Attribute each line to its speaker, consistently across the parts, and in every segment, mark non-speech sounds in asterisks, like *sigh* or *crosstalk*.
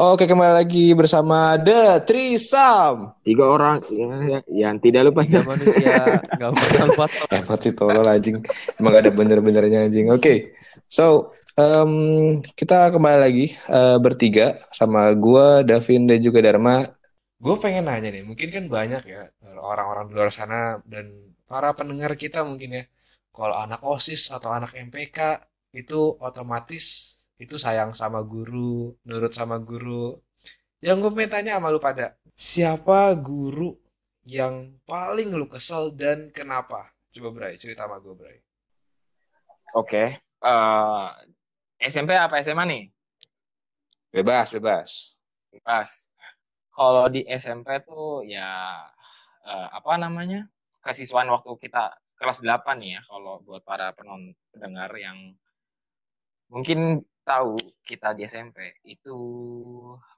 Speaker 1: Oke kembali lagi bersama The Trisam.
Speaker 2: Tiga orang ya, yang tidak lupa
Speaker 3: Tiga manusia nggak pernah lupa
Speaker 1: Hebat sih tolol anjing. Emang gak ada bener-benernya anjing. Oke, so um, kita kembali lagi uh, bertiga sama gua, Davin dan juga Dharma. Gue pengen nanya nih, mungkin kan banyak ya orang-orang di luar sana dan para pendengar kita mungkin ya. Kalau anak OSIS atau anak MPK itu otomatis itu sayang sama guru, nurut sama guru. Yang gue pengen tanya sama lu pada, siapa guru yang paling lu kesel dan kenapa? Coba Bray, cerita sama gue Bray.
Speaker 2: Oke, eh, SMP apa SMA nih?
Speaker 1: Bebas, bebas.
Speaker 2: Bebas. Kalau di SMP tuh ya eh, apa namanya? Kesiswaan waktu kita kelas 8 nih ya kalau buat para penonton pendengar yang mungkin tahu kita di SMP itu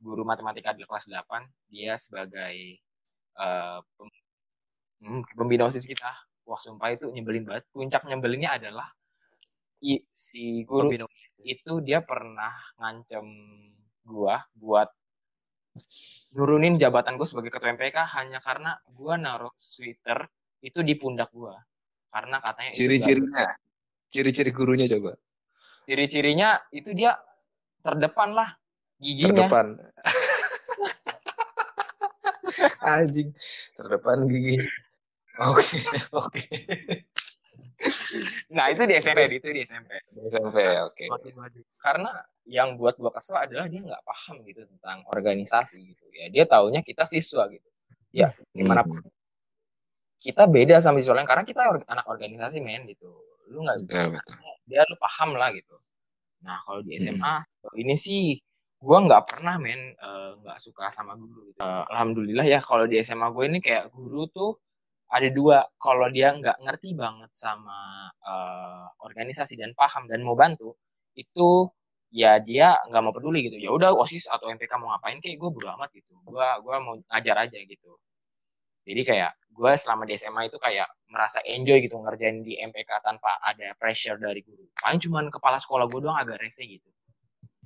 Speaker 2: guru matematika di kelas 8 dia sebagai uh, pembina OSIS kita. Wah, sumpah itu nyebelin banget. Puncak nyebelinnya adalah i, si guru itu dia pernah ngancem gua buat nurunin jabatan gue sebagai ketua MPK hanya karena gua naruh sweater itu di pundak gua. Karena katanya
Speaker 1: ciri-cirinya. Ciri-ciri gurunya coba
Speaker 2: ciri-cirinya itu dia terdepan lah giginya.
Speaker 1: Terdepan. *laughs* Anjing terdepan gigi. Oke oke.
Speaker 2: Nah itu di SMP itu di SMP
Speaker 1: di SMP oke. Okay.
Speaker 2: karena yang buat gua kesel adalah dia nggak paham gitu tentang organisasi gitu ya. Dia taunya kita siswa gitu. Ya gimana pun kita beda sama siswa lain karena kita anak organisasi men gitu lu nggak bisa dia lu paham lah gitu. Nah kalau di SMA hmm. ini sih gue nggak pernah men eh, nggak uh, suka sama guru gitu. uh, alhamdulillah ya kalau di SMA gue ini kayak guru tuh ada dua. Kalau dia nggak ngerti banget sama uh, organisasi dan paham dan mau bantu itu ya dia nggak mau peduli gitu. Ya udah osis atau MPK mau ngapain kayak gue bodo amat gitu. Gue gua mau ngajar aja gitu jadi kayak gue selama di SMA itu kayak merasa enjoy gitu ngerjain di MPK tanpa ada pressure dari guru. Paling cuman kepala sekolah gue doang agak rese gitu.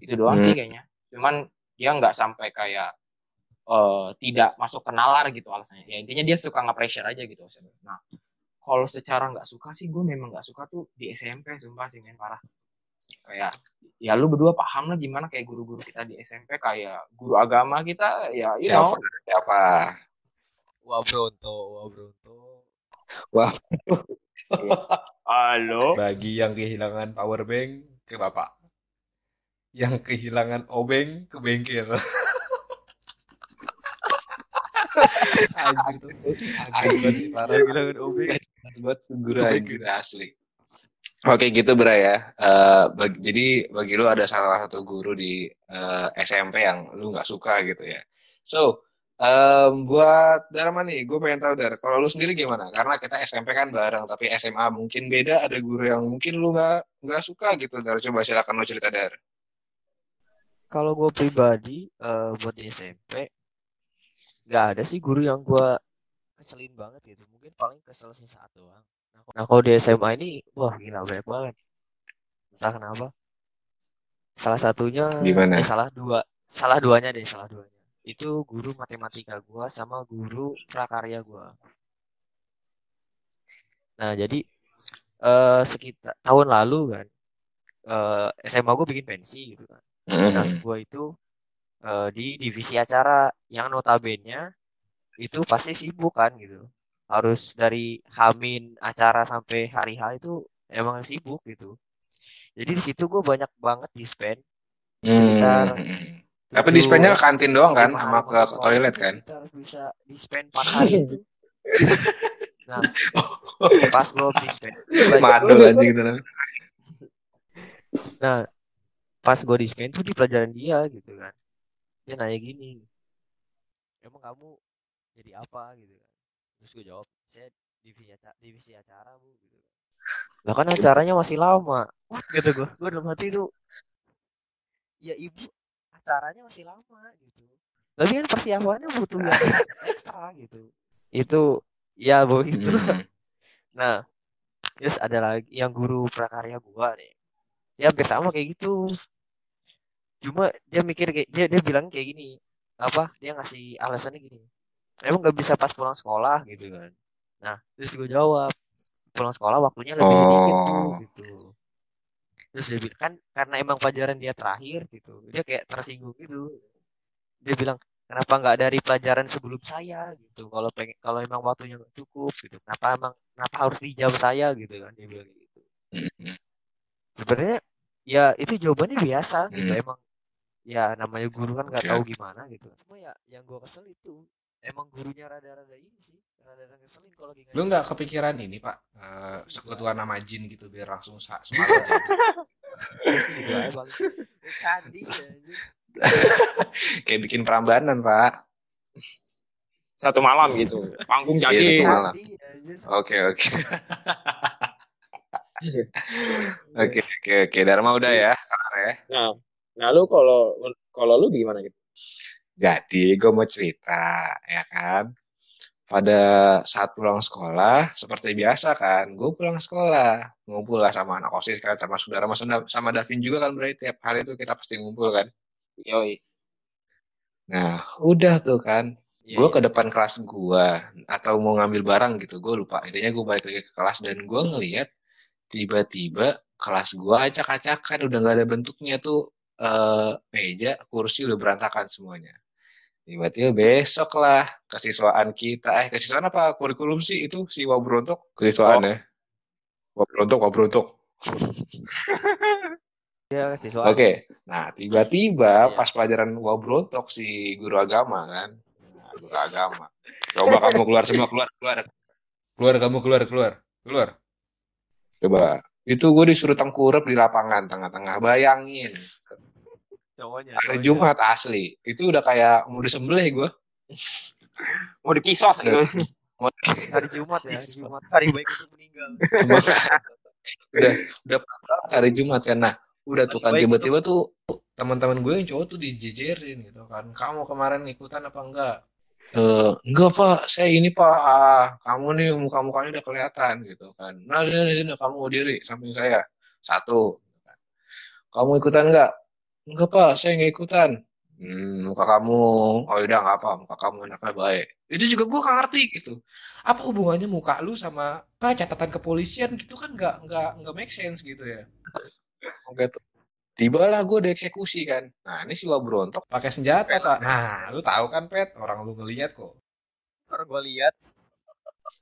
Speaker 2: Itu doang hmm. sih kayaknya. Cuman dia nggak sampai kayak uh, tidak masuk ke nalar gitu alasannya. Ya intinya dia suka nge-pressure aja gitu. Nah, kalau secara nggak suka sih gue memang nggak suka tuh di SMP sumpah sih men parah. Kayak ya lu berdua paham lah gimana kayak guru-guru kita di SMP kayak guru agama kita ya you
Speaker 1: siapa, know. Siapa?
Speaker 3: Wah Bronto, wah. *laughs*
Speaker 2: Halo.
Speaker 1: Bagi yang kehilangan power bank ke bapak. Yang kehilangan obeng ke bengkel. *laughs*
Speaker 3: anjir tuh. Anjir banget sih parah kehilangan obeng.
Speaker 1: Buat guru anjir asli. Oke gitu Bra ya. Uh, bagi, jadi bagi lu ada salah satu guru di uh, eh, SMP yang lu nggak suka gitu ya. So Um, buat Dharma nih, gue pengen tahu Dar, kalau lu sendiri gimana? Karena kita SMP kan bareng, tapi SMA mungkin beda. Ada guru yang mungkin lu nggak nggak suka gitu. Dar, coba silakan lu cerita Dar.
Speaker 3: Kalau gue pribadi uh, buat di SMP, nggak ada sih guru yang gue keselin banget gitu. Mungkin paling kesel sih saat doang. Nah kalau di SMA ini, wah gila banyak banget. Entah kenapa. Salah satunya,
Speaker 1: gimana?
Speaker 3: Eh, salah dua, salah duanya deh, salah duanya itu guru matematika gue sama guru prakarya gue nah jadi uh, sekitar tahun lalu kan uh, eh, SMA gue bikin pensi gitu kan. Nah gue itu uh, di divisi acara yang notabene itu pasti sibuk kan gitu. Harus dari Hamin acara sampai hari H itu emang sibuk gitu. Jadi di situ gue banyak banget di spend sekitar hmm.
Speaker 1: Tapi dispennya ke kantin doang kan, sama ke, ke toilet kan?
Speaker 3: Kita harus bisa dispen 4 hari. nah, pas gue dispen.
Speaker 1: Madul aja gitu
Speaker 3: Nah, pas gue dispen tuh di pelajaran dia gitu kan. Dia nanya gini, emang kamu jadi apa gitu kan. Terus gue jawab, saya divisi acara, divisi acara bu gitu. Lah kan acaranya masih lama. What gitu gue. Gue dalam hati tuh, ya ibu caranya masih lama gitu. Tapi kan persiapannya butuh yang *laughs* ekstra gitu. Itu ya begitu hmm. nah terus ada lagi yang guru prakarya gua nih. Ya hampir sama kayak gitu. Cuma dia mikir kayak dia dia bilang kayak gini apa dia ngasih alasannya gini. Emang nggak bisa pas pulang sekolah gitu kan. Nah terus gue jawab pulang sekolah waktunya lebih sedikit tuh
Speaker 1: Oh.
Speaker 3: gitu terus dia bilang kan karena emang pelajaran dia terakhir gitu dia kayak tersinggung gitu. Dia bilang kenapa nggak dari pelajaran sebelum saya? Gitu. Kalau pengen kalau emang waktunya nggak cukup gitu. Kenapa emang kenapa harus di jam saya? Gitu kan dia bilang gitu.
Speaker 1: Mm-mm.
Speaker 3: sebenarnya ya itu jawabannya biasa gitu.
Speaker 1: Hmm.
Speaker 3: emang ya namanya guru kan nggak tahu gimana gitu. Cuma ya yang gue kesel itu emang gurunya rada-rada ini sih rada-rada ngeselin kalau lagi
Speaker 4: Lu nggak kepikiran ini pak eh, sekutuan nama jin gitu biar langsung sa- *laughs* semangat jadi.
Speaker 3: Gitu ya.
Speaker 1: Kayak bikin perambanan, Pak.
Speaker 2: Satu malam gitu. Panggung
Speaker 1: Iya,
Speaker 2: jadi.
Speaker 1: satu malam.
Speaker 3: Anjir.
Speaker 1: Oke, oke. *laughs* Oke, oke, oke. Dharma udah ya, kelar ya.
Speaker 2: Nah, nah lu kalau kalau lu gimana gitu?
Speaker 1: Jadi, gue mau cerita, ya kan? Pada saat pulang sekolah, seperti biasa kan, gue pulang sekolah, ngumpul lah sama anak osis kan, termasuk Dharma sama, sama Davin juga kan, berarti tiap hari itu kita pasti ngumpul kan.
Speaker 2: Yoi.
Speaker 1: Nah, udah tuh kan,
Speaker 2: Iya,
Speaker 1: gue
Speaker 2: iya.
Speaker 1: ke depan kelas gue atau mau ngambil barang gitu gue lupa intinya gue balik lagi ke kelas dan gue ngeliat tiba-tiba kelas gue acak-acakan udah nggak ada bentuknya tuh eh meja kursi udah berantakan semuanya tiba-tiba besok lah kesiswaan kita eh kesiswaan apa kurikulum sih itu si Wabrontok kesiswaan ya Wabrontok Wabrontok
Speaker 3: Iya, *laughs* siswa.
Speaker 1: Oke, nah tiba-tiba
Speaker 3: Iya.
Speaker 1: pas pelajaran Wabrontok si guru agama kan, Nah, guru agama. Coba kamu keluar semua keluar keluar.
Speaker 4: Keluar kamu keluar keluar keluar.
Speaker 1: Coba itu gue disuruh tengkurap di lapangan tengah-tengah. Bayangin
Speaker 3: Cowoknya.
Speaker 1: hari
Speaker 3: cowoknya.
Speaker 1: Jumat asli itu udah kayak mau disembelih gue.
Speaker 2: Mau dikisos gitu. *laughs*
Speaker 3: Hari Jumat ya, hari Jumat. Hari baik untuk meninggal. *laughs*
Speaker 1: udah udah hari Jumat kan. Nah udah tuh kan tiba-tiba tuh
Speaker 4: Teman-teman gue yang cowok tuh dijejerin gitu kan. Kamu kemarin ikutan apa enggak?
Speaker 1: eh enggak pak saya ini pak ah, kamu nih muka mukanya udah kelihatan gitu kan nah sini sini kamu diri samping saya satu kamu ikutan enggak enggak pak. Saya nggak ikutan. Hmm, muka kamu. Oh udah nggak apa muka kamu anaknya baik. Itu juga gue nggak ngerti gitu.
Speaker 4: Apa hubungannya muka lu sama ah, catatan kepolisian gitu kan nggak nggak nggak make sense gitu ya?
Speaker 1: oke tuh. Tibalah gue dieksekusi kan. Nah ini si Wabrontok
Speaker 4: Pakai senjata pak. Nah lu tahu kan pet? Orang lu ngeliat kok.
Speaker 3: Ntar gue lihat.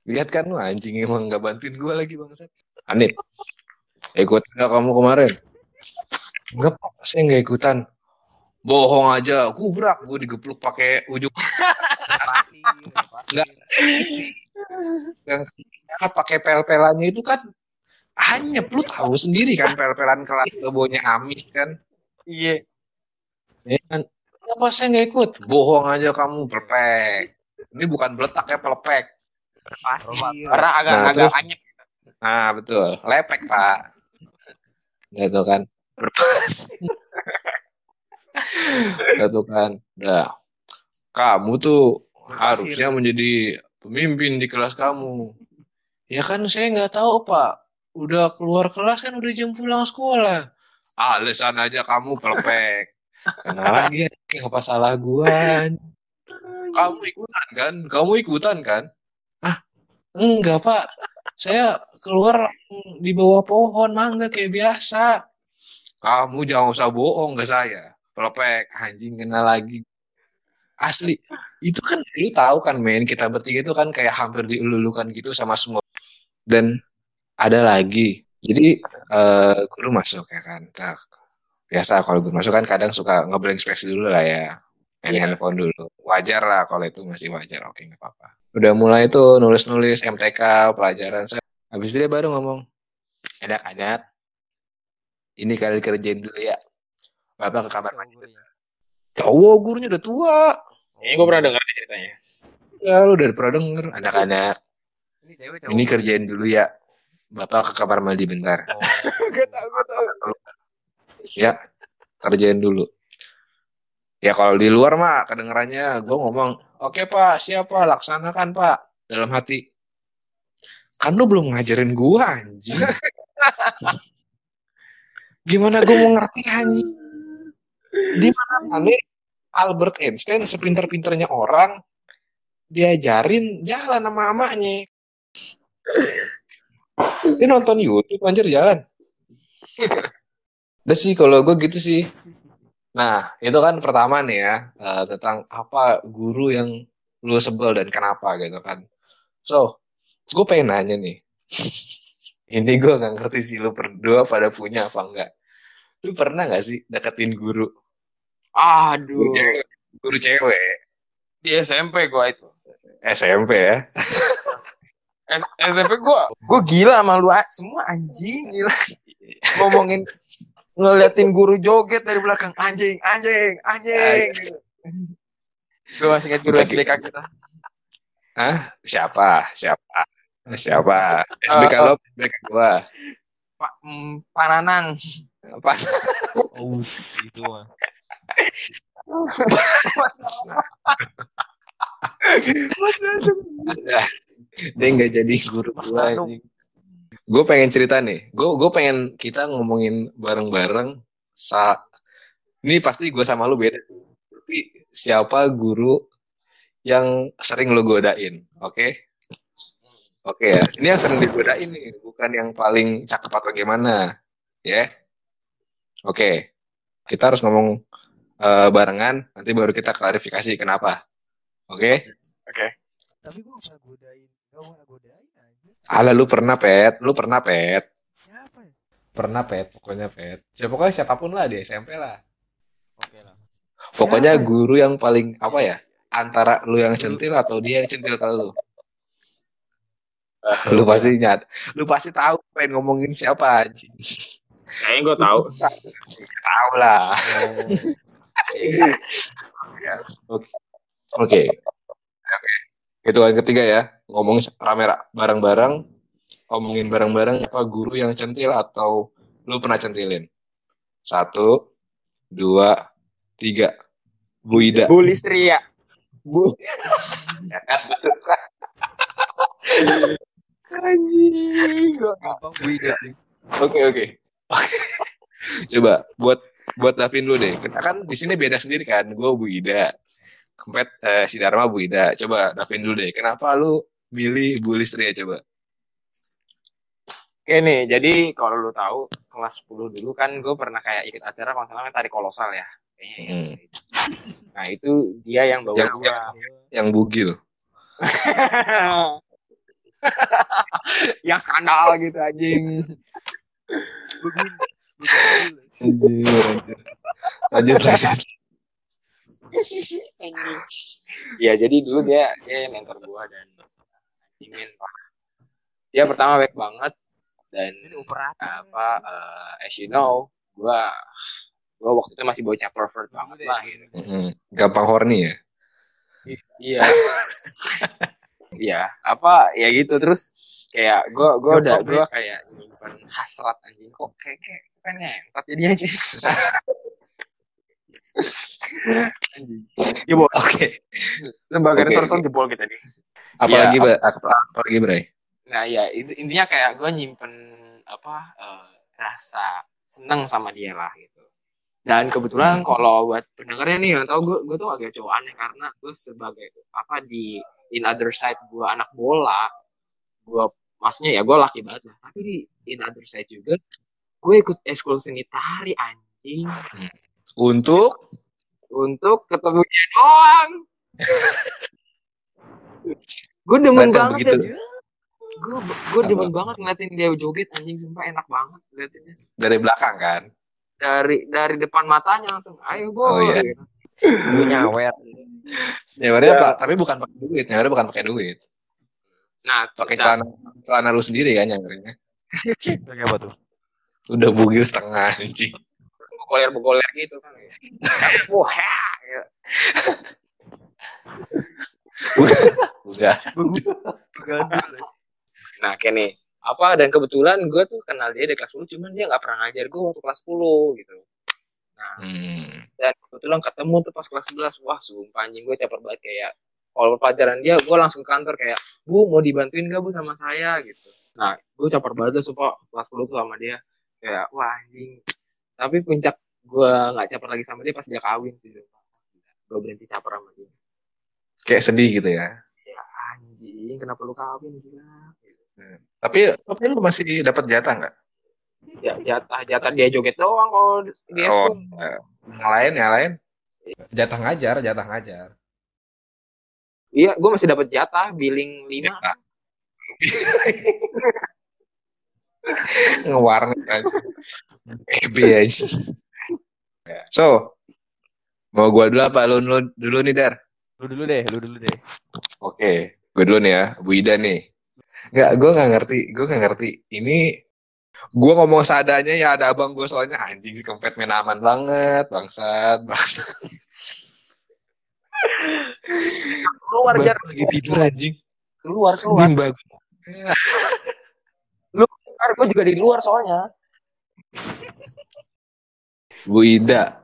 Speaker 1: lihat kan lu anjing emang nggak bantuin gue lagi bangsat. Anit ikut nggak kamu kemarin enggak pak saya nggak ikutan. Bohong aja kubrak gue digepluk pakai ujung. *laughs*
Speaker 3: Pasti, pasti.
Speaker 1: Nggak. yang kan pakai pel-pelannya itu kan hanyep lu tahu sendiri kan pel-pelan kelas baunya amis kan?
Speaker 2: Iya.
Speaker 1: ya kan? Kenapa saya nggak ikut. Bohong aja kamu pelepek. Ini bukan beletak ya pelepek.
Speaker 3: Pasti.
Speaker 2: Karena agak
Speaker 1: Nah,
Speaker 2: agak
Speaker 1: terus-
Speaker 2: anyep.
Speaker 1: ah betul. Lepek pak. Gitu kan berpasir gitu *laughs* kan. Nah kamu tuh harusnya menjadi pemimpin di kelas kamu. Ya kan saya nggak tahu pak. Udah keluar kelas kan udah jam pulang sekolah. Alasan aja kamu pelepek. Kenapa lagi apa salah gua kamu ikutan kan? Kamu ikutan kan? Ah enggak pak. Saya keluar di bawah pohon mangga kayak biasa kamu jangan usah bohong ke saya. Pelepek anjing kena lagi. Asli itu kan lu tahu kan men kita bertiga itu kan kayak hampir dielulukan gitu sama semua. Dan ada lagi. Jadi eh, guru masuk ya kan Nah, biasa kalau guru masuk kan kadang suka ngeblank space dulu lah ya. Main
Speaker 2: Iya.
Speaker 1: handphone dulu. Wajar lah kalau itu masih wajar. Oke nggak apa-apa. Udah mulai tuh nulis-nulis MTK pelajaran saya habis itu dia baru ngomong anak-anak ini kalian kerjain dulu ya. Bapak ke kamar mandi cowok gurunya udah tua.
Speaker 2: Ini gue pernah dengar nih ceritanya.
Speaker 1: ya lu udah pernah denger. Anak-anak.
Speaker 3: Ini cewek cowok.
Speaker 1: ini kerjain dulu ya. Bapak ke kamar mandi bentar.
Speaker 3: Oh. *laughs*
Speaker 2: Gue tau, gue tau.
Speaker 1: ya kerjain dulu. Ya kalau di luar mah kedengerannya gue ngomong oke pak siapa laksanakan pak. Dalam hati kan lu belum ngajarin gua anjing *laughs* gimana gue mau ngerti anjing Di mana mana Albert Einstein sepinter-pinternya orang diajarin jalan sama mamanya. Dia nonton YouTube anjir jalan. Udah sih kalau gue gitu sih. Nah, itu kan pertama nih ya, eh, tentang apa guru yang lu sebel dan kenapa gitu kan. So, gue pengen nanya nih. *laughs* Ini gue nggak ngerti sih lu berdua pada punya apa enggak. Lu pernah nggak sih deketin guru?
Speaker 2: Aduh.
Speaker 1: Guru cewek. Guru cewek.
Speaker 2: Di SMP gua itu.
Speaker 1: SMP ya.
Speaker 2: SMP gua gua gila sama lu semua anjing gila. Ngomongin ngeliatin guru joget dari belakang anjing, anjing, anjing. gitu. Gua masih ingat guru SDK kita.
Speaker 1: Hah? Siapa? Siapa? Siapa? SBK
Speaker 2: Eh,
Speaker 1: lo, SBK gua.
Speaker 2: Pak mm, Pananang.
Speaker 1: Apa? *laughs*
Speaker 3: Oh, itu mah.
Speaker 1: Dia nggak jadi guru
Speaker 2: Mas
Speaker 1: gua anjing. Gue pengen cerita nih. Gue gue pengen kita ngomongin bareng-bareng. Sa ini pasti gue sama lu beda. Tapi siapa guru yang sering lu godain? Oke? Oke ya. Ini yang sering digodain nih, bukan yang paling cakep atau gimana. Ya. Oke. Kita harus ngomong eh, barengan. Nanti baru kita klarifikasi kenapa. Oke?
Speaker 3: Tapi gua gak godain. Gak pernah godain aja.
Speaker 1: Ala lu pernah pet, lu pernah pet.
Speaker 3: Siapa ya?
Speaker 1: Pernah pet, pokoknya pet. Siapa pokoknya siapa pun lah di SMP lah.
Speaker 3: Oke lah.
Speaker 1: Pokoknya
Speaker 3: Siapa ya?
Speaker 1: guru yang paling apa ya? Antara lu yang centil atau dia yang centil ke lu. *laughs* Lu pasti nyat. Lu pasti tahu pengen ngomongin siapa anjing.
Speaker 2: Kayaknya gua tahu.
Speaker 1: Tahu lah. *laughs* Oke. Oke. Oke. Hitungan ketiga ya. Ngomong rame bareng-bareng. Ngomongin bareng-bareng apa guru yang centil atau lu pernah centilin? Satu, dua, tiga. Bu Ida.
Speaker 2: Bu Listria.
Speaker 1: Bu. *laughs*
Speaker 2: Anjing. Gua
Speaker 3: Gampang Wida.
Speaker 1: Oke oke. *laughs* Coba buat buat Davin dulu deh. Kita kan di sini beda sendiri kan. Gue Bu Ida. Kempet eh, si Dharma Bu Ida. Coba Davin dulu deh. Kenapa lu milih Bu Listria coba?
Speaker 2: Oke nih, jadi kalau lu tahu kelas 10 dulu kan gue pernah kayak ikut acara kalau salah tarik kolosal ya. Kayaknya ya.
Speaker 1: Hmm.
Speaker 2: Nah itu dia yang bawa
Speaker 1: Yang-
Speaker 2: gua.
Speaker 1: Yang bugil. *laughs* *laughs*
Speaker 2: yang skandal gitu anjing.
Speaker 1: Lanjut lanjut.
Speaker 2: Ya jadi dulu dia dia mentor gua dan ingin dia pertama baik banget dan
Speaker 3: Ini operator.
Speaker 2: apa eh, as you know gua gua waktu itu masih bocah pervert banget lah gitu.
Speaker 1: Mm-mm. Gampang horny ya.
Speaker 2: Iya. *laughs* Iya, apa ya gitu terus kayak gua gua udah gua kayak nyimpen hasrat anjing kok kayak kayak pengen ngentot jadi aja. anjing. *laughs* Jebol,
Speaker 1: Oke.
Speaker 2: lembaga
Speaker 1: oke.
Speaker 2: jebol kita nih.
Speaker 1: Apalagi
Speaker 2: Ya,
Speaker 1: Ba- apa- apalagi Bray?
Speaker 2: Nah, ya itu intinya kayak gua nyimpen apa eh, rasa seneng sama dia lah gitu. Dan kebetulan
Speaker 1: Hmm.
Speaker 2: kalau buat pendengarnya nih yang tahu gue gue tuh agak cowok aneh karena gue sebagai apa di in other side gue anak bola, gue maksudnya ya gue laki banget lah. Tapi di in other side juga gue ikut ekskul seni tari anjing
Speaker 1: Untuk
Speaker 2: untuk ketemu dia doang. gue demen
Speaker 1: Ternyata
Speaker 2: banget
Speaker 1: begitu.
Speaker 2: ya. Gue gue demen banget ngeliatin dia joget anjing sumpah enak banget ngeliatinnya.
Speaker 1: dari belakang kan.
Speaker 2: Dari dari depan matanya langsung ayo boy.
Speaker 1: Oh, iya.
Speaker 2: gitu.
Speaker 3: Lu nyawer.
Speaker 1: Nyawarnya
Speaker 2: Ya.
Speaker 1: apa? Tapi bukan pakai duit. Nyawarnya bukan pakai duit.
Speaker 2: Nah,
Speaker 1: Pakai
Speaker 2: nah,
Speaker 1: celana celana lu sendiri kan nyawarnya.
Speaker 3: Kayak apa tuh?
Speaker 1: Udah bugil setengah anjing.
Speaker 2: begoler-begoler gitu kan. *laughs* Wah, ya.
Speaker 1: Udah.
Speaker 2: Nah, kayak nih. Apa dan kebetulan gue tuh kenal dia di kelas 10 cuman dia nggak pernah ngajar gue waktu kelas 10 gitu. Nah,
Speaker 1: Hmm.
Speaker 2: dan kebetulan ketemu tuh pas kelas 11 wah sumpah anjing gue caper banget. Kayak kalau pelajaran dia gue langsung ke kantor kayak bu mau dibantuin gak bu sama saya? Gitu. Nah gue caper banget tuh sumpah kelas 10 tuh sama dia. Kayak wah anjing. Tapi puncak gue nggak caper lagi sama dia pas dia kawin sih gue berhenti caper sama dia.
Speaker 1: Kayak sedih gitu ya.
Speaker 2: ya anjing kenapa lu kawin gila
Speaker 1: Tapi tapi lu masih dapat jatah nggak?
Speaker 2: ya, jatah jatah dia joget doang kalau di
Speaker 1: Oh, yang lain yang lain.
Speaker 4: Jatah ngajar, jatah ngajar.
Speaker 2: iya gue masih dapat jatah billing lima
Speaker 1: Jatah. Ngewarnet aja. EB aja. So, mau gua dulu apa lu, lu dulu nih Dar?
Speaker 3: Lu dulu deh, lu dulu deh.
Speaker 1: Oke, gue dulu nih ya, Bu Ida nih. Nggak, gue nggak ngerti, gue nggak ngerti. Ini gue ngomong seadanya ya ada abang gue soalnya anjing si kempet main aman banget, bangsat, bangsat.
Speaker 2: keluar jar
Speaker 1: lagi tidur anjing.
Speaker 2: keluar keluar
Speaker 1: Bimba *laughs* gua.
Speaker 2: keluar gue juga di luar soalnya
Speaker 1: Bu Ida,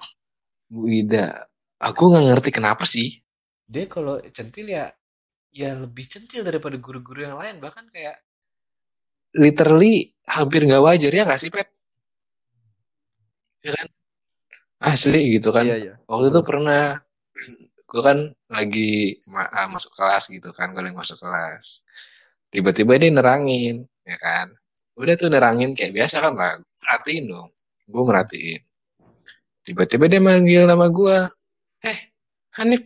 Speaker 1: Bu Ida, aku nggak ngerti kenapa sih.
Speaker 4: Dia kalau centil ya ya lebih centil daripada guru-guru yang lain bahkan kayak
Speaker 1: Literally hampir nggak wajar ya nggak sih Pet? Ya kan? Asli gitu kan.
Speaker 3: Iya, iya.
Speaker 1: waktu itu pernah *clears throat* gue kan lagi ma- ah, masuk kelas gitu kan gue lagi masuk kelas tiba-tiba dia nerangin ya kan udah tuh nerangin kayak biasa kan lah perhatiin dong gue merhatiin tiba-tiba dia manggil nama gue eh Hanif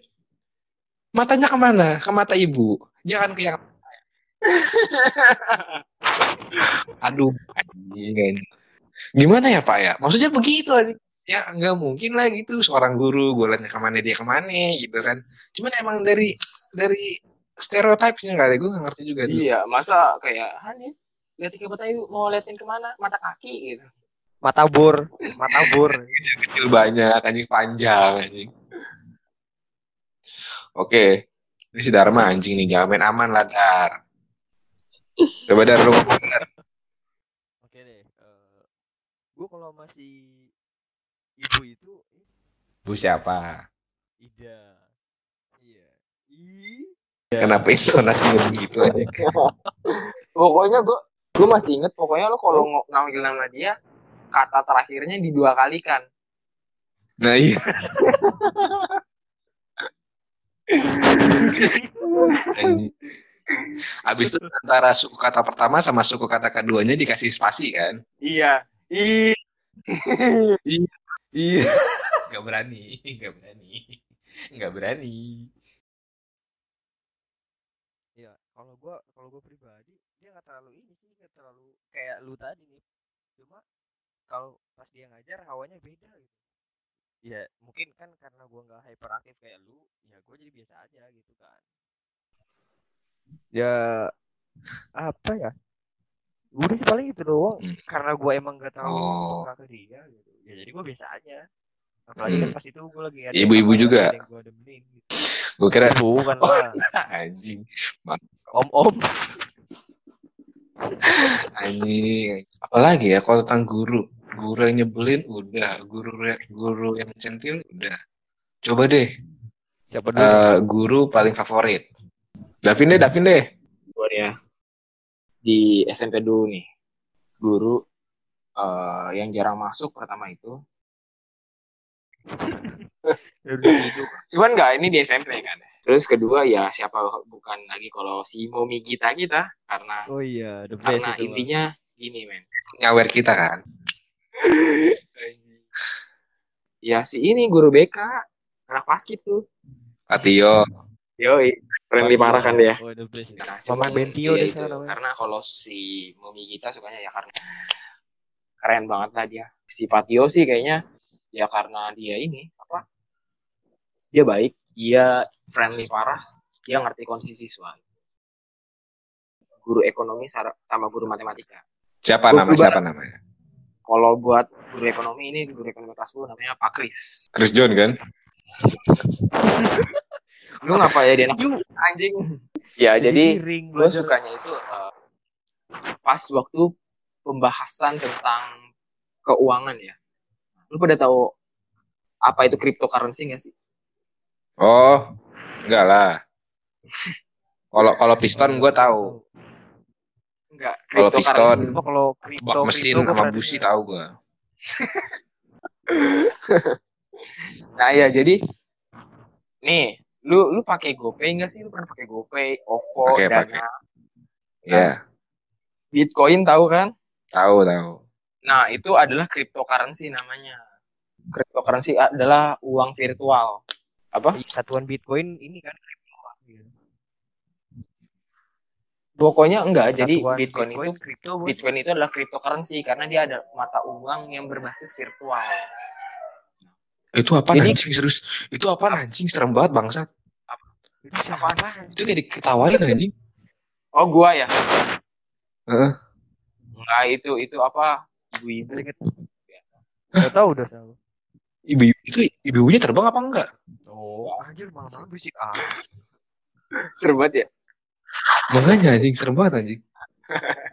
Speaker 1: matanya ke mana? Ke mata ibu. Jangan ke yang *laughs* aduh anjing. Gimana ya pak ya? Maksudnya begitu anjing ya nggak mungkin lah gitu. Seorang guru gue liatnya ke mana dia ke mana gitu kan. Cuman emang dari dari stereotipnya kali gue nggak ngerti juga tuh.
Speaker 2: Iya masa kayak Hani liatin ke mata ibu mau liatin ke mana? Mata kaki gitu.
Speaker 3: Mata bor, *laughs* mata bor.
Speaker 1: kecil banyak anjing panjang anjing oke ini si Dharma anjing nih jangan main aman lah Dar coba Dar lu.
Speaker 3: Oke deh. eh gue kalau masih ibu itu
Speaker 4: bu siapa?
Speaker 3: Ida. Iya. I.
Speaker 1: kenapa intonasinya begitu anjing
Speaker 2: pokoknya gue gue masih inget pokoknya lo kalau manggil nama dia kata terakhirnya di dua kali kan
Speaker 1: nah iya. *laughs* *laughs* Abis itu antara suku kata pertama sama suku kata keduanya dikasih spasi kan?
Speaker 2: iya i
Speaker 4: Iya. *laughs* Gak berani, gak berani, gak berani.
Speaker 3: Iya, kalau gua kalau gua pribadi dia nggak terlalu ini sih, nggak terlalu kayak lu tadi nih. Cuma kalau pas dia ngajar hawanya beda gitu. Ya mungkin kan karena gua nggak hyperaktif kayak lu, ya gua jadi biasa aja gitu kan. Ya apa ya? Udah sih paling itu doang.
Speaker 1: Hmm.
Speaker 3: Karena gua emang gak tahu
Speaker 1: Oh.
Speaker 3: ke dia gitu. Ya jadi gua biasa aja. Apalagi kan
Speaker 1: Hmm.
Speaker 3: pas itu gua lagi ada
Speaker 1: Ibu-ibu
Speaker 3: yang
Speaker 1: juga?
Speaker 3: gua demenin gitu.
Speaker 1: Gue kira
Speaker 3: Bukan *laughs* lah.
Speaker 1: anjing,
Speaker 3: Om-om. *laughs*
Speaker 1: anjing. Apalagi ya kalau tentang guru, guru yang nyebelin udah, guru guru yang centil udah. Coba deh,
Speaker 3: Siapa dulu?
Speaker 1: eh, guru paling favorit. Davin deh, Davin deh.
Speaker 2: gue ya di SMP dulu nih guru eh, yang jarang masuk pertama itu *laughs* cuman nggak ini di SMP kan terus kedua ya siapa bukan lagi kalau si Momi kita kita karena
Speaker 3: Oh iya, the best
Speaker 2: karena
Speaker 3: itu. Bang.
Speaker 2: intinya gini men
Speaker 1: Nyawer kita kan.
Speaker 2: Ya si ini guru BK anak paskib tuh
Speaker 1: Patio.
Speaker 2: yoi friendly parah kan dia
Speaker 3: Oh.
Speaker 2: Nah, cuman
Speaker 3: Bentio
Speaker 2: iya
Speaker 3: deh namanya.
Speaker 2: Karena kalau si Mumi kita sukanya ya karena keren banget lah dia. Si Patio sih kayaknya ya karena dia ini apa? Dia baik, dia friendly parah, dia ngerti kondisi siswa. Guru ekonomi sama guru matematika.
Speaker 1: Siapa nama? Siapa namanya?
Speaker 2: Kalau buat guru ekonomi ini guru ekonomi kelas 10 namanya Pak Kris.
Speaker 1: Chris John kan?
Speaker 2: Lu ngapa ya dia anak anjing? Ya jadi
Speaker 3: ring
Speaker 2: gue sukanya itu eh, pas waktu pembahasan tentang keuangan ya. Lu pada tahu apa itu cryptocurrency gak sih?
Speaker 1: Oh, enggak lah. *laughs* Kalau kalau piston gue tahu.
Speaker 2: Enggak.
Speaker 1: Kalau piston,
Speaker 3: kalau
Speaker 1: Bak mesin
Speaker 3: kripto gua
Speaker 1: sama busi tahu gue. *laughs*
Speaker 2: nah ya jadi nih lu lu pakai GoPay nggak sih lu pernah pakai GoPay, OVO,
Speaker 1: Pakai,
Speaker 2: Dana,
Speaker 1: pakai. Ya,
Speaker 2: Bitcoin tahu kan?
Speaker 1: tahu tahu.
Speaker 2: Nah itu adalah cryptocurrency namanya. Cryptocurrency adalah uang virtual. Apa?
Speaker 3: Satuan Bitcoin ini kan
Speaker 2: Pokoknya enggak. Jadi
Speaker 3: Satuan
Speaker 2: Bitcoin, itu
Speaker 3: kripto?
Speaker 2: Bitcoin itu adalah cryptocurrency karena dia ada mata uang yang berbasis virtual.
Speaker 1: Itu apa
Speaker 2: Jadi-
Speaker 1: anjing serius? Itu apa anjing serem banget bangsat.
Speaker 3: Itu siapa?
Speaker 1: Itu kayak diketawain anjing.
Speaker 2: Oh gua ya?
Speaker 1: Heeh.
Speaker 2: Enggak itu itu apa? Ibu-ibu biasa.
Speaker 3: Gak tahu udah tahu.
Speaker 1: Ibu itu ibu-ibunya terbang apa enggak?
Speaker 3: Oh, anjir malam-malam berisik ah.
Speaker 2: Seru banget ya?
Speaker 1: Makanya anjing serem banget anjing. *laughs*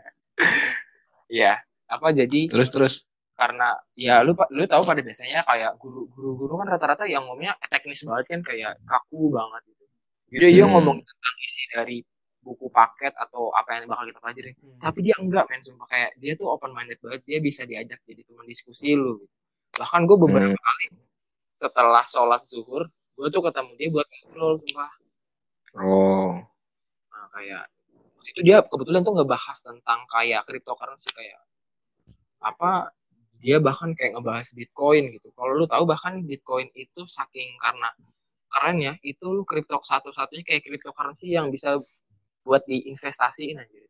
Speaker 2: Iya. Apa jadi
Speaker 1: Terus terus.
Speaker 2: karena ya lu lu tahu pada biasanya kayak guru guru guru kan rata-rata yang ngomongnya teknis banget kan kayak kaku banget gitu. Jadi dia
Speaker 1: Hmm.
Speaker 2: ngomong tentang isi dari buku paket atau apa yang bakal kita pelajari. Tapi dia enggak men sumpah kayak dia tuh open minded banget, dia bisa diajak jadi teman diskusi lu gitu. Bahkan gue beberapa
Speaker 1: Hmm.
Speaker 2: kali setelah sholat zuhur, gue tuh ketemu dia buat ngobrol sumpah.
Speaker 1: Oh.
Speaker 2: Kayak itu dia kebetulan tuh ngebahas tentang kayak cryptocurrency kayak apa dia bahkan kayak ngebahas Bitcoin gitu. Kalau lu tahu bahkan Bitcoin itu saking karena keren ya, itu lu kripto satu-satunya kayak cryptocurrency yang bisa buat diinvestasiin aja.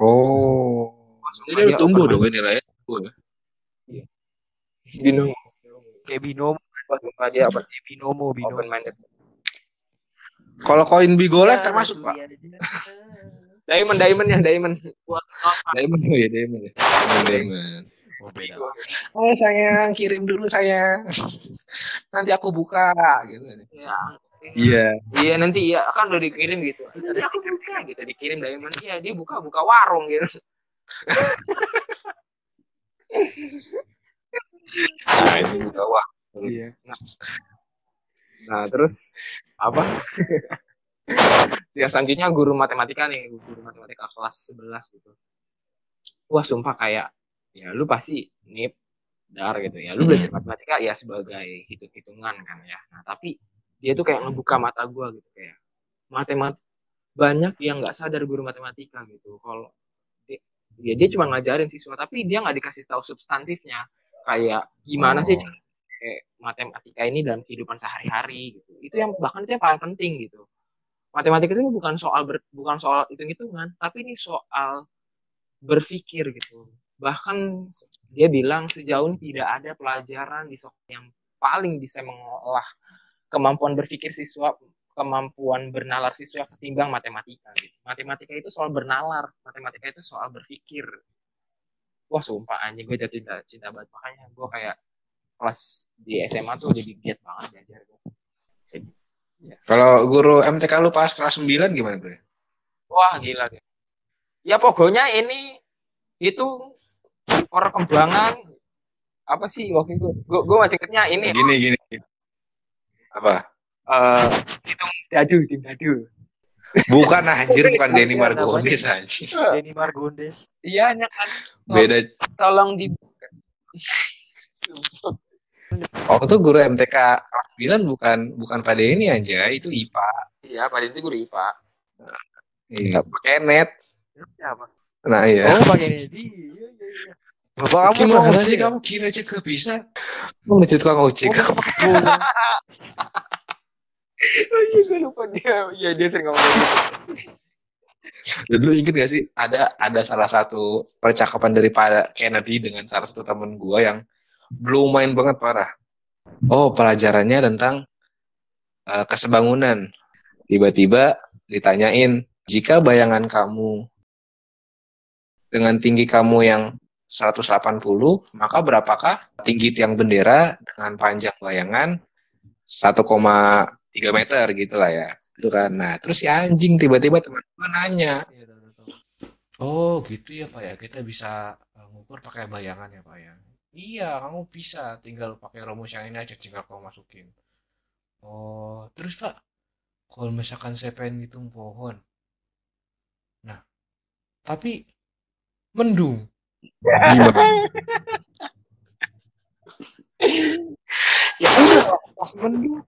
Speaker 1: Oh.
Speaker 2: Langsung
Speaker 1: Jadi
Speaker 2: open
Speaker 1: dong ini lah ya.
Speaker 2: minded. Binomo.
Speaker 3: Kayak binomo,
Speaker 2: sumpah dia
Speaker 3: kayak binomo, binomo.
Speaker 2: open minded.
Speaker 1: Kalau koin Bigo Live
Speaker 3: Ya,
Speaker 1: termasuk pak.
Speaker 3: Ada di sana.
Speaker 2: Diamond, diamond ya, diamond.
Speaker 1: Diamond oh ya Diamond ya. Diamond, Diamond.
Speaker 3: Oh.
Speaker 1: Oh sayang kirim dulu sayang. Nanti aku buka gitu.
Speaker 2: Ya,
Speaker 1: Iya.
Speaker 2: Iya nanti ya kan udah dikirim gitu. Nanti aku buka gitu dikirim diamond. Iya dia buka buka warung gitu.
Speaker 1: Nah ini juga wah.
Speaker 2: Iya. Nah, nah terus apa? *laughs* yang selanjutnya guru matematika nih, guru matematika kelas 11 gitu. Wah sumpah kayak ya lu pasti nip dar gitu ya. Lu belajar matematika ya sebagai hitung-hitungan kan ya. Nah tapi dia tuh kayak ngebuka mata gua gitu kayak matemat banyak yang nggak sadar guru matematika gitu. Kalau dia, dia, dia cuma ngajarin siswa tapi dia nggak dikasih tahu substantifnya kayak gimana sih
Speaker 1: Oh.
Speaker 2: cara kayak matematika ini dalam kehidupan sehari-hari gitu. Itu yang bahkan itu yang paling penting gitu. Matematika itu bukan soal ber- bukan soal hitung-hitungan, tapi ini soal berpikir gitu. Bahkan dia bilang sejauh ini tidak ada pelajaran di sekolah yang paling bisa mengolah kemampuan berpikir siswa, kemampuan bernalar siswa ketimbang matematika. Gitu. Matematika itu soal bernalar, matematika itu soal berpikir. Wah sumpah anjing gue jatuh cinta, cinta banget makanya gue kayak kelas di SMA tuh jadi giat banget belajar gue.
Speaker 1: Kalau guru MTK lu pas kelas 9 gimana bro?
Speaker 2: Wah gila deh. Ya pokoknya ini itu perkembangan apa sih waktu itu? Gue gue masih ingetnya ini
Speaker 1: Gini gini. Apa?
Speaker 2: eh hitung dadu, tim dadu.
Speaker 1: Bukan anjir bukan Denny *laughs*
Speaker 3: Iya,
Speaker 1: Margondes anjir.
Speaker 3: Denny Margondes.
Speaker 2: Iya, kan
Speaker 1: Beda.
Speaker 2: tolong di
Speaker 1: Oh itu guru MTK kelas 9 bukan bukan pada ini aja itu IPA.
Speaker 2: Iya, pada itu guru IPA.
Speaker 1: Iya pakai net.
Speaker 3: Siapa?
Speaker 1: Nah iya.
Speaker 3: Oh, pakai ini. Iya, iya, iya. Bapak kamu
Speaker 1: Gimana
Speaker 3: mau
Speaker 1: sih kamu kira aja gak bisa? Mau ngecek tukang ojek.
Speaker 3: Oh. *laughs*
Speaker 2: Oh iya, gue lupa dia. Iya, dia sering ngomong gitu.
Speaker 1: Dan lu inget gak sih ada ada salah satu percakapan dari Pak Kennedy dengan salah satu temen gua yang belum main banget parah. Oh pelajarannya tentang eh, kesebangunan. Tiba-tiba ditanyain jika bayangan kamu dengan tinggi kamu yang 180 maka berapakah tinggi tiang bendera dengan panjang bayangan 1,3 meter gitu lah ya. Itu kan. Nah, terus si anjing tiba-tiba teman gua nanya.
Speaker 4: Oh gitu ya Pak ya, kita bisa uh, ngukur pakai bayangan ya Pak ya. Iya, kamu bisa, tinggal pakai rumus yang ini aja tinggal kamu masukin. Oh, terus Pak, kalau misalkan saya pengen ngitung pohon, nah, tapi mendung, *laughs*
Speaker 1: ya udah pas mendung.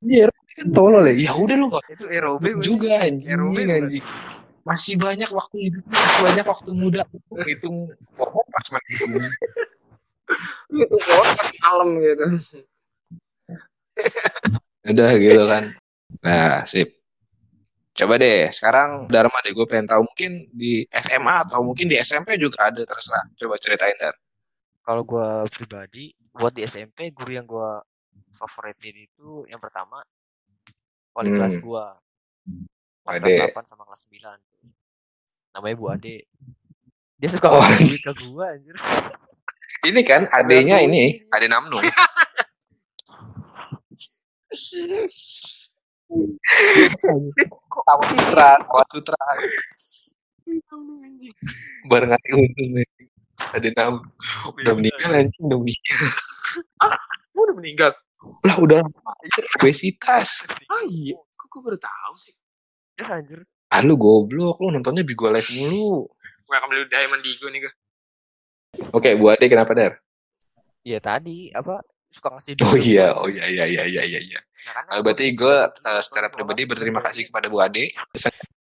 Speaker 1: Iya kan tolol ya. Ya udah lu. Nggak
Speaker 3: itu bukan sih?
Speaker 1: juga anjing.
Speaker 3: Aerobe bukan?
Speaker 1: anjing. Masih banyak waktu hidup masih banyak waktu muda hitung pokok pas mendung *laughs*
Speaker 2: Itu pohon pas malam gitu.
Speaker 1: udah gitu kan. Nah sip. Coba deh sekarang Dharma deh gue pengen tahu. Mungkin di SMA atau mungkin di SMP juga ada terserah. Coba ceritain Dar.
Speaker 3: Kalau gue pribadi buat di SMP guru yang gue favoritin itu yang pertama wali
Speaker 1: Hmm.
Speaker 3: kelas gue pas
Speaker 1: Ade.
Speaker 3: kelas 8 sama kelas 9 namanya Bu Ade. Dia suka
Speaker 1: Oh, *laughs*
Speaker 3: ke gue anjir
Speaker 1: ini kan adenya ini ade Namnu. Tawa Putra Tawa Putra bareng ade untung nih. Ade Namnu. Udah meninggal anjing udah meninggal.
Speaker 2: Lu udah meninggal.
Speaker 1: lah udah obesitas.
Speaker 2: Ah iya. Kok gue baru tahu sih.
Speaker 3: ya anjir.
Speaker 1: Ah lu goblok. Lu nontonnya Bigo Live mulu.
Speaker 2: Welcome to Diamond Digo nih gue.
Speaker 1: Oke Bu Ade kenapa Dar
Speaker 3: ya tadi apa suka ngasih
Speaker 1: oh
Speaker 3: duit ke
Speaker 1: iya oh iya iya iya iya iya iya
Speaker 3: Nah,
Speaker 1: Eh, berarti gue
Speaker 3: duit
Speaker 1: secara
Speaker 3: ke
Speaker 1: pribadi berterima kasih kepada Bu Ade.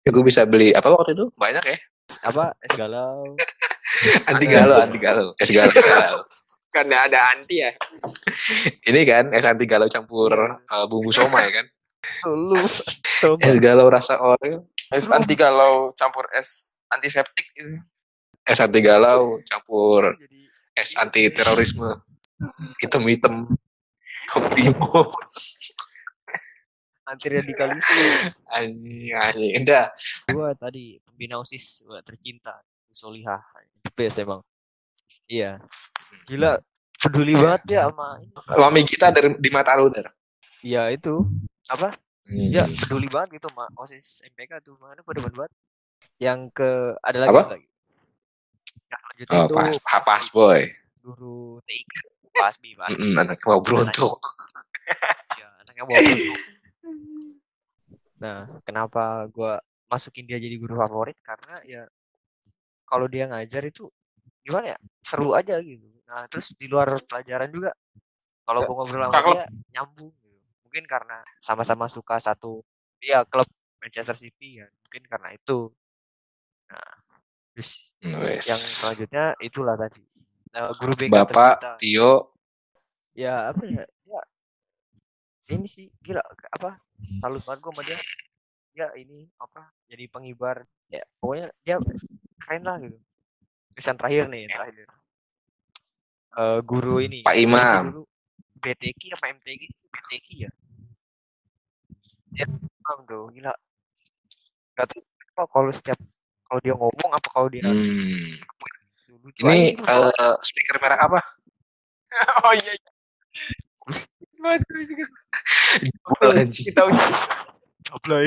Speaker 1: Gue bisa beli apa waktu itu? Banyak ya?
Speaker 3: apa es galau *laughs*
Speaker 1: Anti galau, anti galau. Es galau, es galau.
Speaker 2: Karena ada anti ya.
Speaker 1: Ini kan es anti galau campur eh, bumbu soma ya kan?
Speaker 3: lu *laughs*
Speaker 1: Es galau rasa oreo,
Speaker 2: Es anti galau campur es antiseptik gitu.
Speaker 1: Es anti galau campur
Speaker 3: jadi
Speaker 1: es anti terorisme. *laughs* Hitam-hitam. Primo.
Speaker 3: anti radikalisme
Speaker 1: Anjing, anjing. Udah.
Speaker 3: gua tadi pembina osis gua tercinta Solihah the best emang iya gila peduli banget ya sama.
Speaker 1: Mami kita dari di mata Dar.
Speaker 3: iya itu apa
Speaker 1: Hmm.
Speaker 3: ya peduli banget gitu sama osis MPK tuh mana pada banget yang ke ada lagi
Speaker 1: Apa?
Speaker 3: lagi selanjutnya
Speaker 1: Oh,
Speaker 3: itu
Speaker 1: pas, pas, pas boy.
Speaker 3: guru TIK Pasbi Pasbi
Speaker 1: Mm-mm, anak mau beruntuk.
Speaker 3: ya anaknya mau beruntung. nah kenapa gua masukin dia jadi guru favorit karena ya kalau dia ngajar itu gimana ya seru aja gitu nah terus di luar pelajaran juga kalau gua ngobrol sama dia nyambung gitu. mungkin karena sama-sama suka satu ya klub Manchester City ya mungkin karena itu nah terus
Speaker 1: Wes.
Speaker 3: yang selanjutnya itulah tadi Nah, guru BK
Speaker 1: Bapak
Speaker 3: tercinta.
Speaker 1: Tio
Speaker 3: ya apa ya ya ini sih gila apa salut banget gue sama dia ya ini apa jadi pengibar ya pokoknya dia keren lah gitu terus yang terakhir nih yang terakhir Eh guru ini
Speaker 1: Pak Imam.
Speaker 3: BTK apa MTG? BTK ya dia Imam tuh gila gak apa kalau setiap kalau dia ngomong apa kalau dia
Speaker 1: Hmm.
Speaker 3: lucu
Speaker 1: Ini
Speaker 3: aja
Speaker 1: eh, speaker merek apa? *laughs*
Speaker 2: oh iya. iya. Kita uji
Speaker 3: Jablay.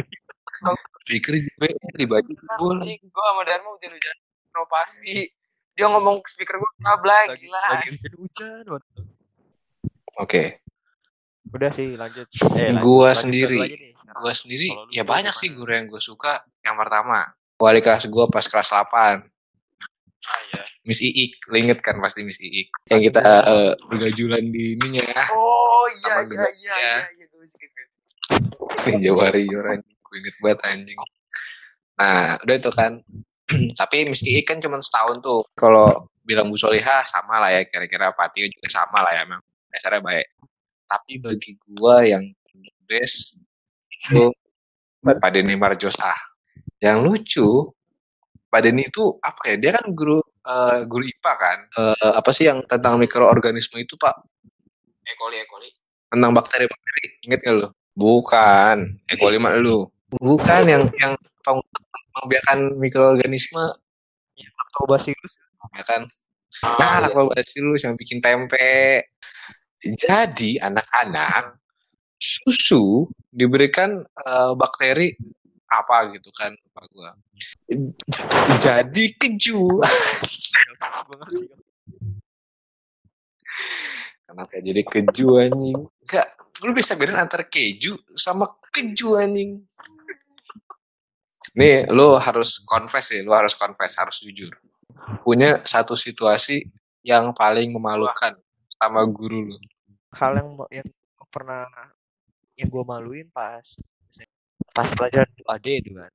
Speaker 1: Speaker juga di baju jebol.
Speaker 2: anjing gue sama Dharma hujan-hujan pro pasbi. Dia ngomong speaker gue
Speaker 3: lagi
Speaker 2: gila.
Speaker 3: lagi hujan hujan.
Speaker 1: Oke.
Speaker 3: udah sih lanjut eh, lanjut,
Speaker 1: Gua
Speaker 3: lanjut
Speaker 1: sendiri. Gue sendiri ya banyak sih guru yang gue suka. Yang pertama, wali kelas gue pas kelas 8.
Speaker 2: Ah, iya.
Speaker 1: Miss Iik, lo inget kan pasti Miss Iik. Yang kita eh, bergajulan di ininya.
Speaker 2: Oh iya iya iya
Speaker 1: Ya.
Speaker 2: iya iya gue gue inget.
Speaker 1: Ninja Warrior anjing. Gue inget banget anjing. Nah, udah itu kan. *clears throat* Tapi Miss Iik kan cuma setahun tuh. Kalau bilang Bu Solihah sama lah ya. Kira-kira Patio juga sama lah ya. Emang dasarnya baik. Tapi bagi gua yang the best itu *laughs* Pak Denny Marjosah. Yang lucu, Pak Denny itu apa ya? Dia kan guru eh, guru IPA kan. Eh, apa sih yang tentang mikroorganisme itu Pak?
Speaker 2: Ekoli ekoli.
Speaker 1: tentang bakteri bakteri inget gak lu bukan E. coli mah lu bukan yang yang membiarkan mikroorganisme
Speaker 3: lactobacillus
Speaker 1: ya kan
Speaker 2: Ah,
Speaker 1: nah
Speaker 2: iya.
Speaker 1: lactobacillus yang bikin tempe jadi anak-anak susu diberikan eh, bakteri apa gitu kan lupa gua. *laughs* Jadi keju. Kenapa jadi keju anjing? Enggak lu bisa bedain antara keju sama keju anjing. Nih lu harus confess ya lu harus confess harus jujur. Punya satu situasi yang paling memalukan sama guru lu?
Speaker 3: hal yang yang pernah yang gue maluin pas pas pelajaran AD itu kan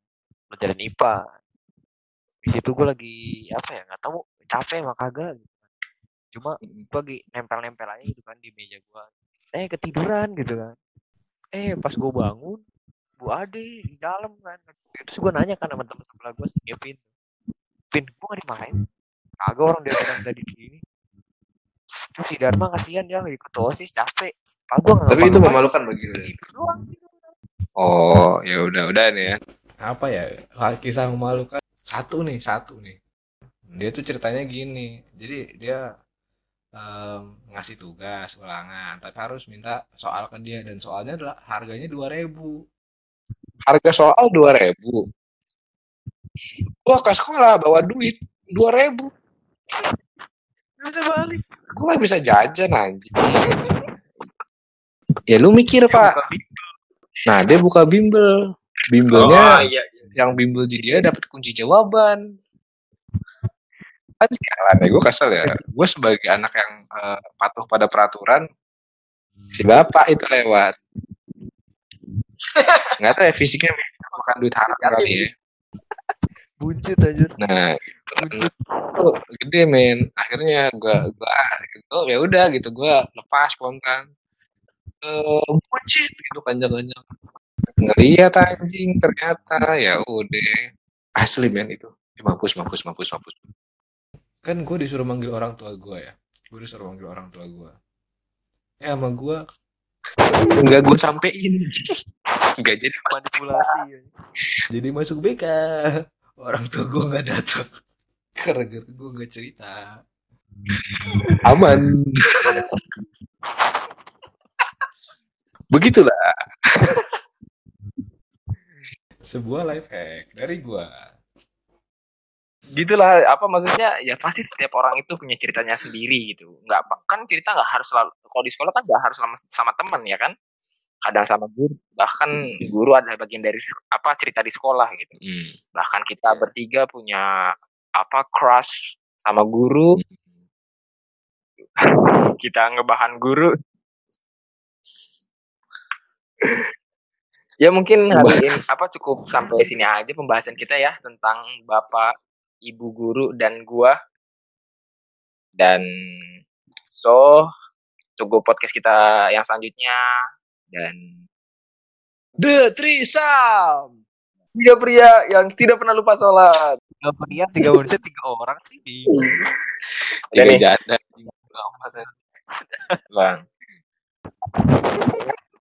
Speaker 3: pelajaran IPA di situ gue lagi apa ya nggak tahu capek mah kagak gitu kan. cuma gue lagi nempel-nempel aja gitu kan di meja gue eh ketiduran gitu kan. Eh pas gue bangun Bu Ade di dalam kan. Terus gue nanya kan sama temen sebelah gue si Kevin. Pin gue gak dimarahin kagak orang dia bilang tadi gini terus si Dharma kasihan dia lagi ketua osis capek. Nggak
Speaker 1: Tapi itu memalukan bagi lu. ya?
Speaker 3: Tidur doang sih
Speaker 1: Oh, ya udah udah nih ya.
Speaker 4: apa ya kisah memalukan satu nih satu nih dia tuh ceritanya gini jadi dia em, ngasih tugas ulangan tapi harus minta soal ke dia dan soalnya adalah harganya 2000
Speaker 1: Harga soal dua ribu. Gua ke sekolah bawa duit dua ribu.
Speaker 3: bisa balik
Speaker 1: Gua bisa jajan anjing. ya lu mikir pak. Nah dia buka bimbel. Bimbelnya
Speaker 2: Oh, iya.
Speaker 1: yang bimbel di dia dapat kunci jawaban. Kan ya, gue kesel ya. Gue sebagai anak yang eh, patuh pada peraturan, si bapak itu lewat. *laughs* Nggak tahu ya fisiknya makan duit haram kali ya.
Speaker 3: buncit aja
Speaker 1: Nah,
Speaker 3: buncit
Speaker 1: Itu gede men. Akhirnya gue gua, oh, ya udah gitu gue lepas spontan. Eh, buncit gitu kanjang-kanjang. Ngeliat anjing ternyata ya udah asli men itu. Eh, mampus mampus mampus mampus.
Speaker 4: kan gue disuruh manggil orang tua gue ya gue disuruh manggil orang tua gue eh sama gue
Speaker 1: Enggak gue sampein. Enggak jadi
Speaker 3: manipulasi ya.
Speaker 4: jadi masuk BK orang tua gue nggak datang *laughs* karena gue nggak cerita
Speaker 1: aman. *laughs* Begitulah. *laughs*
Speaker 4: sebuah life hack dari gue
Speaker 2: gitulah apa maksudnya? Ya pasti setiap orang itu punya ceritanya sendiri gitu. Nggak apa- kan cerita nggak harus selalu kalau di sekolah kan nggak harus sama sama teman ya kan? Kadang sama guru bahkan guru adalah bagian dari apa cerita di sekolah gitu.
Speaker 1: Hmm.
Speaker 2: bahkan kita bertiga punya apa crush sama guru. *laughs* Kita ngebahan guru ya mungkin hari ini apa cukup sampai sini aja pembahasan kita ya tentang bapak ibu guru dan gua. Dan so tunggu podcast kita yang selanjutnya. Dan
Speaker 1: The Trisam.
Speaker 2: tiga pria yang tidak pernah lupa sholat.
Speaker 3: Tiga pria tiga manusia tiga orang sih bingung.
Speaker 1: Tiga
Speaker 2: nih.
Speaker 1: janda.
Speaker 2: bang